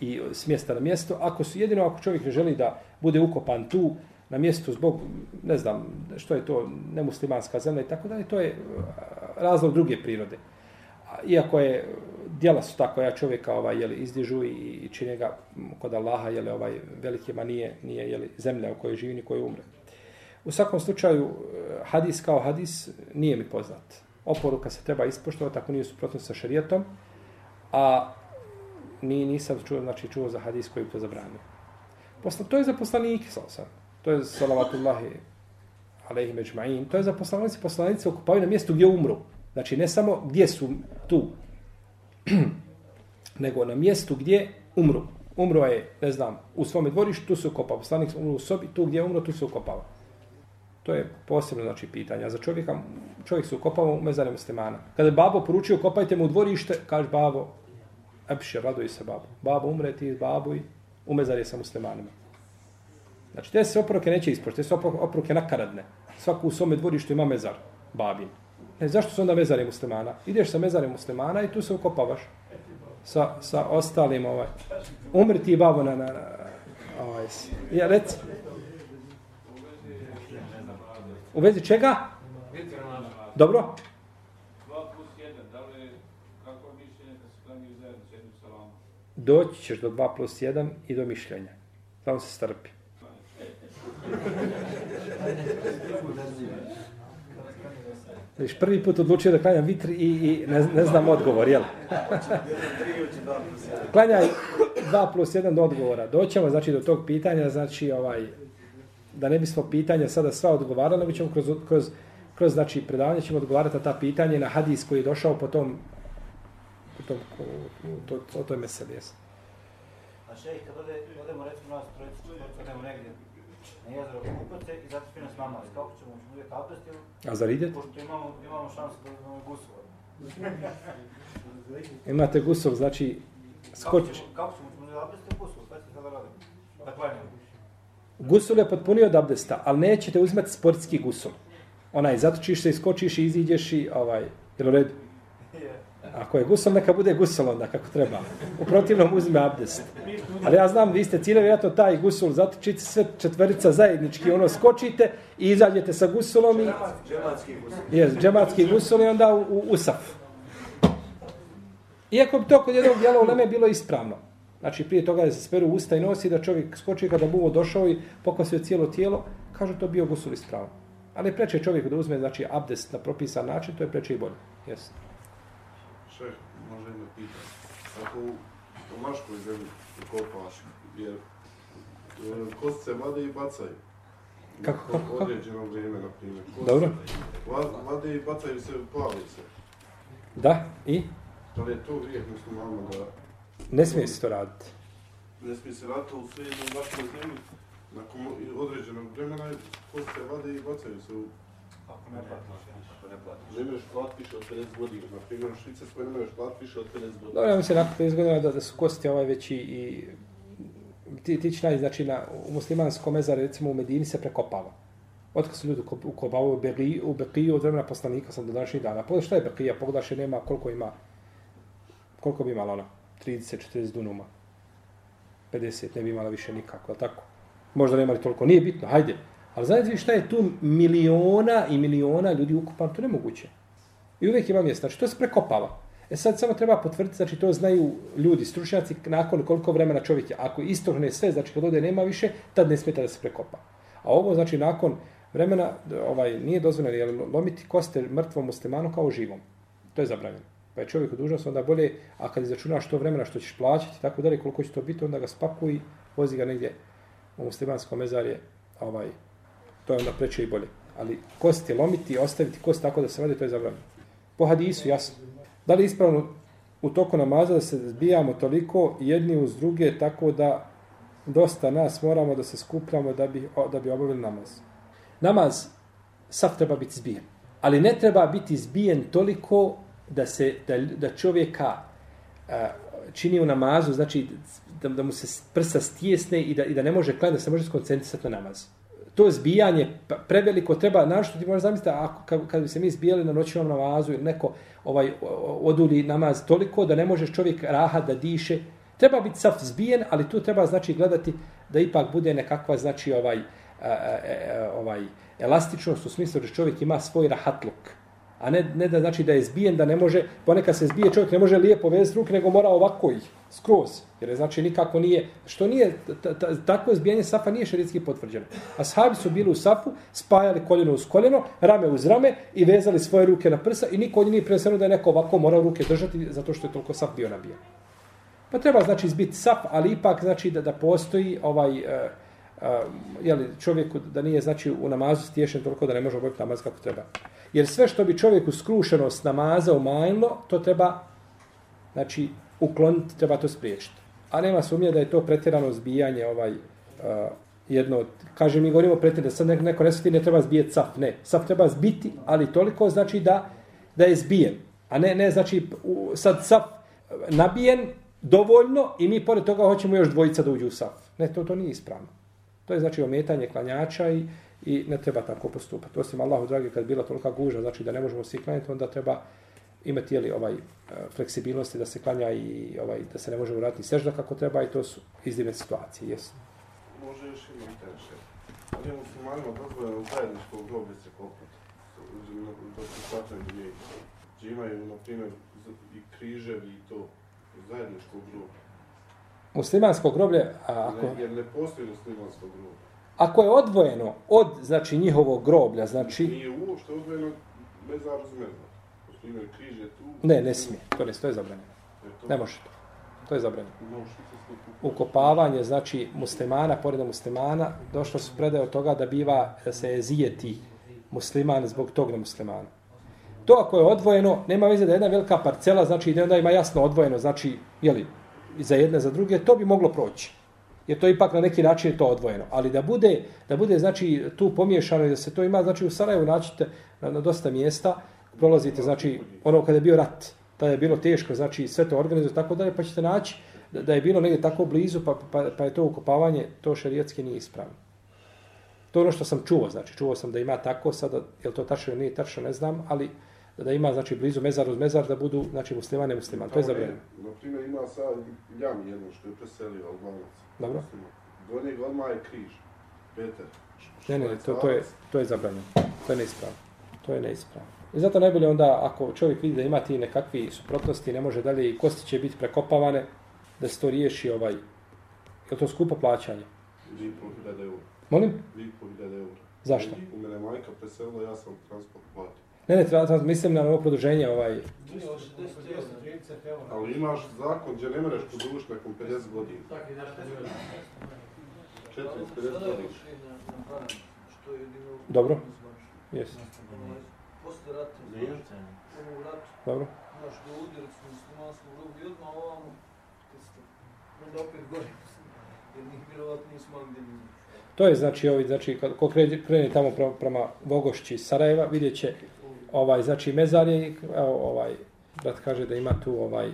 i s mjesta na mjesto ako su jedino ako čovjek ne želi da bude ukopan tu na mjestu zbog, ne znam, što je to, nemuslimanska zemlja i tako dalje, to je razlog druge prirode. Iako je, djela su tako, ja čovjeka ovaj, je li izdižu i, i čine ga kod Allaha, je li ovaj, veliki ma nije, nije jeli, zemlja u kojoj živi ni koji umre. U svakom slučaju, eh, hadis kao hadis nije mi poznat. Oporuka se treba ispoštovati ako nije suprotno sa šarijetom, a ni, nisam čuo, znači, čuo za hadis koji to zabranio. Posla, to je za poslanike, sam. to je salavatullahi alaihi međma'in, to je za poslanice. Poslanice okupavaju na mjestu gdje umru. Znači, ne samo gdje su tu, nego na mjestu gdje umru. Umro je, ne znam, u svome dvorištu, tu se ukopava. Poslanik umru u sobi, tu gdje umro, tu se ukopava. To je posebno znači, pitanje. za čovjeka, čovjek se ukopava u mezare muslimana. Kada je babo poručio, kopajte mu u dvorište, kaže babo, epše, raduj se babo. Babo umre ti, babo i u mezare sa muslimanima. Znači, te se oproke neće ispošti, te se oproke nakaradne. Svaku u svome dvorištu ima mezar, babin. Ne, zašto su onda mezare muslimana? Ideš sa mezarem muslimana i tu se ukopavaš sa, sa ostalim, ovaj. Umri ti babo na, na, na ovaj. Ja, reci. U vezi čega? Dobro. Doći ćeš do 2 plus 1 i do mišljenja. Samo se strpi. Viš, prvi put odlučio da klanjam vitr i, i ne, ne znam odgovor, jel? Klanjaj 2 plus 1 do odgovora. Doćemo, znači, do tog pitanja, znači, ovaj, da ne bismo pitanja sada sva odgovarali, nego ćemo kroz, kroz, kroz znači, predavanje ćemo odgovarati na ta pitanja na hadis koji je došao po tom, po tom, o, to, o toj meseli, jes. A šejh, kad odemo, recimo, nas trojicu, odemo negdje, na jezero kupac i zato što nas mama. Kako ćemo uvijek abdest ili? A zar idete? Pošto imamo, imamo šansu da imamo gusul. Imate gusul, znači skoč. Kako ćemo, kako ćemo uvijek abdest ili gusul? Kaj se sada radi? Da klanjamo. Gusul je potpunio od abdesta, ali nećete uzmati sportski gusul. Onaj, zatočiš se, iskočiš i iziđeš i ovaj, jel u redu? Ako je gusol, neka bude gusol onda kako treba. U protivnom uzme abdest. Ali ja znam, vi ste cilje vjerojatno taj gusul, zato čite sve četverica zajednički, ono skočite i izađete sa gusulom i... Džematski gusul. Jes, džematski gusul i onda u, u, usaf. Iako bi to kod jednog dijela u Leme bilo ispravno. Znači, prije toga da se speru usta i nosi, da čovjek skoči kada buvo došao i pokosio cijelo tijelo, kaže to bio gusul ispravan. Ali preče čovjek da uzme, znači, abdest na propisan način, to je preče i bolje. Jesi. Šeh, može jedno pitanje. Ako u tomaškoj zemlji ukopaš, jer e, kost se vade i bacaju. Kako, kako? Određeno vrijeme, na primjer. Dobro. Vade i bacaju se, pali se. Da, i Da li je to grijeh muslimama da ne smije se to raditi. ne smije se raditi u sve jednom vašoj zemlji? Nakon određenog vremena kost se vade i bacaju se u Ako ne platiš, ako ne platiš. Ne možeš platiti više od 50 godina. Na primjer, u Švicarskoj ne možeš platiti više od 50 godina. Dobro, ja mislim nakon 50 godina da, da su kosti ovaj veći i ti, ti će naći, znači na, u muslimanskom mezaru, recimo u Medini se prekopava. Otkad su ljudi ukop- ukopavaju u Beqiju, u Beqiju od vremena poslanika sam do današnjih dana. Pogledaj šta je Beqija, pogledaš je nema koliko ima, koliko bi imala ona? 30, 40 dunuma. 50, ne bi imala više nikako, ali tako? Možda nema li toliko, nije bitno, hajde. Ali znate vi šta je tu miliona i miliona ljudi ukupan, to je nemoguće. I uvijek ima mjesta, znači to se prekopava. E sad samo treba potvrditi, znači to znaju ljudi, stručnjaci, nakon koliko vremena čovjek je. Ako istohne sve, znači kad ode nema više, tad ne smeta da se prekopa. A ovo znači nakon vremena, ovaj nije dozvoljeno jer lomiti koste mrtvom muslimanu kao živom. To je zabranjeno. Pa je čovjek u onda bolje, a kad izračunaš to vremena što ćeš plaćati, tako dalje, koliko će to biti, onda ga spakuj vozi ga negdje u muslimansko mezarje, ovaj, to je onda preče i bolje. Ali kosti lomiti, ostaviti kost tako da se vade, to je zabranjeno. Po hadisu, jasno. Da li ispravno u toku namaza da se zbijamo toliko jedni uz druge tako da dosta nas moramo da se skupljamo da bi, da bi obavili namaz. Namaz sad treba biti zbijen. Ali ne treba biti zbijen toliko da se da, da čovjeka a, čini u namazu, znači da, da mu se prsa stjesne i da, i da ne može klanjati, da se može skoncentrisati na namaz. To zbijanje pa, preveliko treba, našto ti možeš zamisliti, ako, kad, kad bi se mi zbijali na noćnom namazu ili neko ovaj, oduli namaz toliko da ne možeš čovjek raha da diše, treba biti sav zbijen, ali tu treba znači gledati da ipak bude nekakva znači ovaj, a, a, a, ovaj elastičnost u smislu da čovjek ima svoj rahatluk. A ne, ne da znači da je zbijen, da ne može, ponekad se zbije čovjek, ne može lijepo vezati ruke, nego mora ovako ih, skroz. Jer je znači nikako nije, što nije, tako je takvo zbijanje safa nije šeritski potvrđeno. Ashabi su bili u safu, spajali koljeno uz koljeno, rame uz rame i vezali svoje ruke na prsa i niko od njih nije preneseno da je neko ovako morao ruke držati zato što je toliko saf bio nabijen. Pa treba znači izbiti saf, ali ipak znači da, da postoji ovaj, uh, je jeli, čovjeku da nije znači u namazu stješen toliko da ne može obaviti namaz kako treba. Jer sve što bi čovjeku skrušenost namaza umanjilo, to treba znači ukloniti, treba to spriječiti. A nema sumnje da je to pretjerano zbijanje ovaj uh, jedno, od- kaže mi govorimo pretjerano, sad neko, ne ne treba zbijeti saf, ne. Saf treba zbiti, ali toliko znači da da je zbijen. A ne, ne znači u, sad saf nabijen dovoljno i mi pored toga hoćemo još dvojica da uđu u saf. Ne, to, to nije ispravno. To je znači ometanje klanjača i, i ne treba tako postupati. Osim Allahu dragi, kad bila tolika guža, znači da ne možemo svi klanjati, onda treba imati jeli, ovaj, e, fleksibilnosti da se klanja i ovaj, da se ne može uraditi sežda kako treba i to su izdivne situacije. Jesu. Može još ima interese. Ali je muslimanima dozvoljeno zajedničko groblje se kopati. Da se shvataju. Gdje imaju, na primjer, i križevi i to. Zajedničko groblje. Muslimansko groblje, a ako, Ne, jer ne postoji muslimansko groblje. ako je odvojeno od znači njihovog groblja, znači Nije uopšte odvojeno mezar uz mezar. Križ je tu. ne, ne smije. To ne, to je zabranjeno. Je to- Ne može to. To je zabranjeno. Ukopavanje, znači muslimana, pored muslimana, došlo su predaje od toga da biva, da se zijeti musliman zbog tog nemuslimana. To ako je odvojeno, nema veze da je jedna velika parcela, znači da onda ima jasno odvojeno, znači, jeli, za jedne, za druge, to bi moglo proći. Jer to ipak na neki način je to odvojeno. Ali da bude, da bude znači, tu pomiješano i da se to ima, znači u Sarajevu naćete na, na dosta mjesta, prolazite, znači, ono kada je bio rat, tada je bilo teško, znači sve to organizuje tako dalje, pa ćete naći da, da je bilo negdje tako blizu, pa, pa, pa je to ukopavanje, to šarijetski nije ispravno. To je ono što sam čuo, znači čuo sam da ima tako, sada, je li to tačno ili nije tačno, ne znam, ali da, ima znači blizu mezar uz mezar da budu znači muslimane musliman. To je zabranjeno. Na primjer ima sad ljam jedno što je preselio Albanac. Dobro. Do njega odmah je križ. Peter. Ne, ne, to, to, je, to je zabranjeno. To je neispravno. To je neispravno. I zato najbolje onda, ako čovjek vidi da ima ti nekakvi suprotnosti, ne može dalje i kosti će biti prekopavane, da se to riješi ovaj, je to skupo plaćanje? Vi po 1000 eura. Molim? Vi po 1000 eura. Zašto? U mene majka preselila, ja sam transport platio. Ne, ne, treba, treba, mislim na ovo produženje, ovaj, Ali imaš zakon gdje ne mereš produžiti nakon 50 godina. 450 godina. Što je jedino... Dobro. jes, Posle rata, Nije. ono u ratu, dobro. znaš, do udjeli su muslimanskog robu i odmah ovamo, isto. Onda opet gore, jer njih vjerovatno nismo gdje To je znači ovi znači kad ko krene, tamo prema, prema Vogošći Sarajeva vidjet će ovaj znači mezar je evo ovaj brat kaže da ima tu ovaj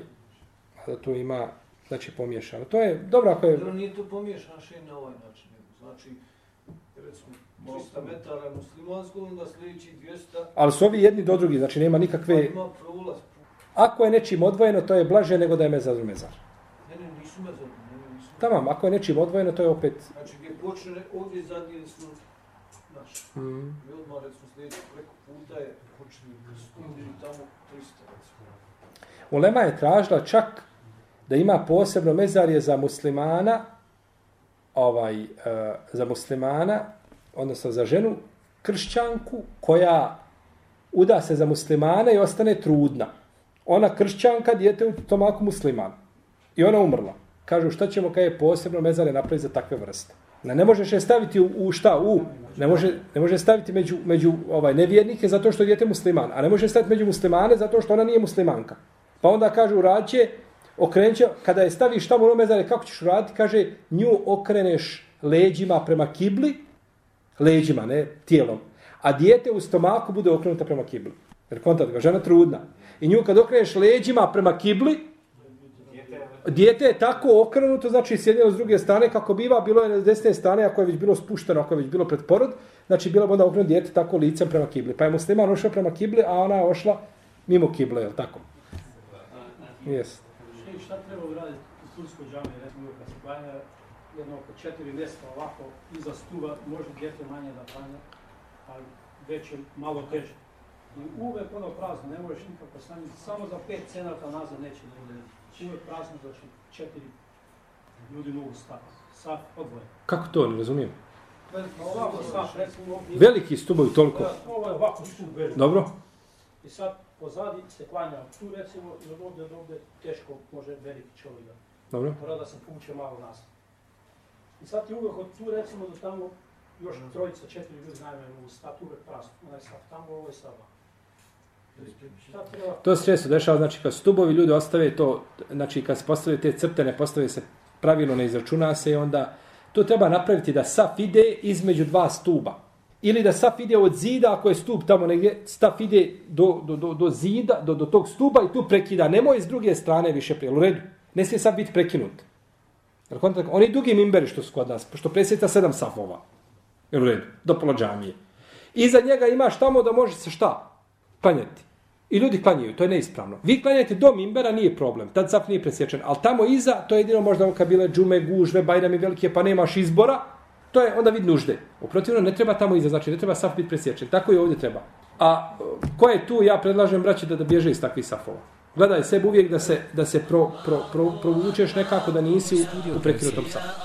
da tu ima znači pomiješano. To je dobro ako je Dobro, nije to pomiješano še na ovaj način. Znači, recimo, 300 metara muslimanskog, onda sljedeći 200, ali su ovi jedni do drugih, znači nema pa nikakve ima prolaz. ako je nečim odvojeno to je blaže nego da je mezar u mezar. Ne, ne, nisu mezar, ne, ne, nisu. Tamam, ako je nečim odvojeno to je opet Znači, gdje počne, ovdje zadnji su, znaš, mm, mi odmah, recimo, sljedeći preko puta je krstum i tamo 300, recimo. Ulema je tražila čak da ima posebno mezarje za muslimana, ovaj, uh, za muslimana, odnosno za ženu kršćanku koja uda se za muslimana i ostane trudna. Ona kršćanka, dijete u tomaku musliman. I ona umrla. Kažu šta ćemo kada je posebno mezare napraviti za takve vrste. Ne, ne možeš je staviti u, u šta? U, ne može, ne može staviti među, među ovaj nevjernike zato što je dijete musliman. A ne može staviti među muslimane zato što ona nije muslimanka. Pa onda kaže rađe, okrenut kada je staviš tamo ono mezare, kako ćeš uraditi? Kaže, nju okreneš leđima prema kibli, leđima, ne tijelom. A dijete u stomaku bude okrenuto prema kibli. Jer kontat ga, žena trudna. I nju kad okreneš leđima prema kibli, dijete je tako okrenuto, znači sjedilo s druge strane, kako biva, bilo je s desne strane, ako je već bilo spušteno, ako je već bilo pred porod, znači bilo bi onda okrenuto dijete tako licem prema kibli. Pa je musliman ošao prema kibli, a ona je ošla mimo kible, je li tako? Jes. Šta, treba uraditi u Turskoj džami, recimo kad se klanja jedno oko četiri mjesta ovako iza stuba, može djete manje da klanja, ali već je malo teže. I uvek ono prazno, ne možeš nikako staniti, samo za pet cenata nazad neće da bude. Uvek prazno, znači četiri ljudi mogu stati. Sat odvoje. Kako to, ne razumijem? Ovako sat, recimo, Veliki stubovi toliko. Ovo je ovako stup veliki. Dobro? I sad pozadi se klanja tu recimo i od ovdje do ovdje teško može veliki čovjek da Dobro? mora da se puće malo nazad. I sad ti uvek od tu recimo do tamo još trojica, četiri ljudi najmanje mogu stati uvek prazno. Onaj sad tamo, ovo je sad ovako. To se često dešava, znači kad stubovi ljudi ostave to, znači kad se postave te crte, ne postave se pravilno, ne izračuna se i onda to treba napraviti da saf ide između dva stuba. Ili da saf ide od zida, ako je stup tamo negdje, saf ide do, do, do, do zida, do, do tog stuba i tu prekida. Nemoj s druge strane više prije. U redu. Ne smije saf biti prekinut. Jer kontakt, oni dugi mimberi što su kod nas, pošto presjeta sedam safova. Jel u redu? Do pola džamije. Iza njega imaš tamo da može se šta? Klanjati. I ljudi klanjaju, to je neispravno. Vi klanjate do mimbera, nije problem. Tad saf nije presječen. Ali tamo iza, to je jedino možda kad bile džume, gužve, bajrami velike, pa nemaš izbora, to je onda vid nužde. Uprotivno, ne treba tamo iza, znači ne treba saf biti presječen. Tako i ovdje treba. A ko je tu, ja predlažem braći da, da bježe iz takvih safova. Gledaj sebe uvijek da se, da se pro, pro, pro, provučeš nekako da nisi u, u prekinutom safu.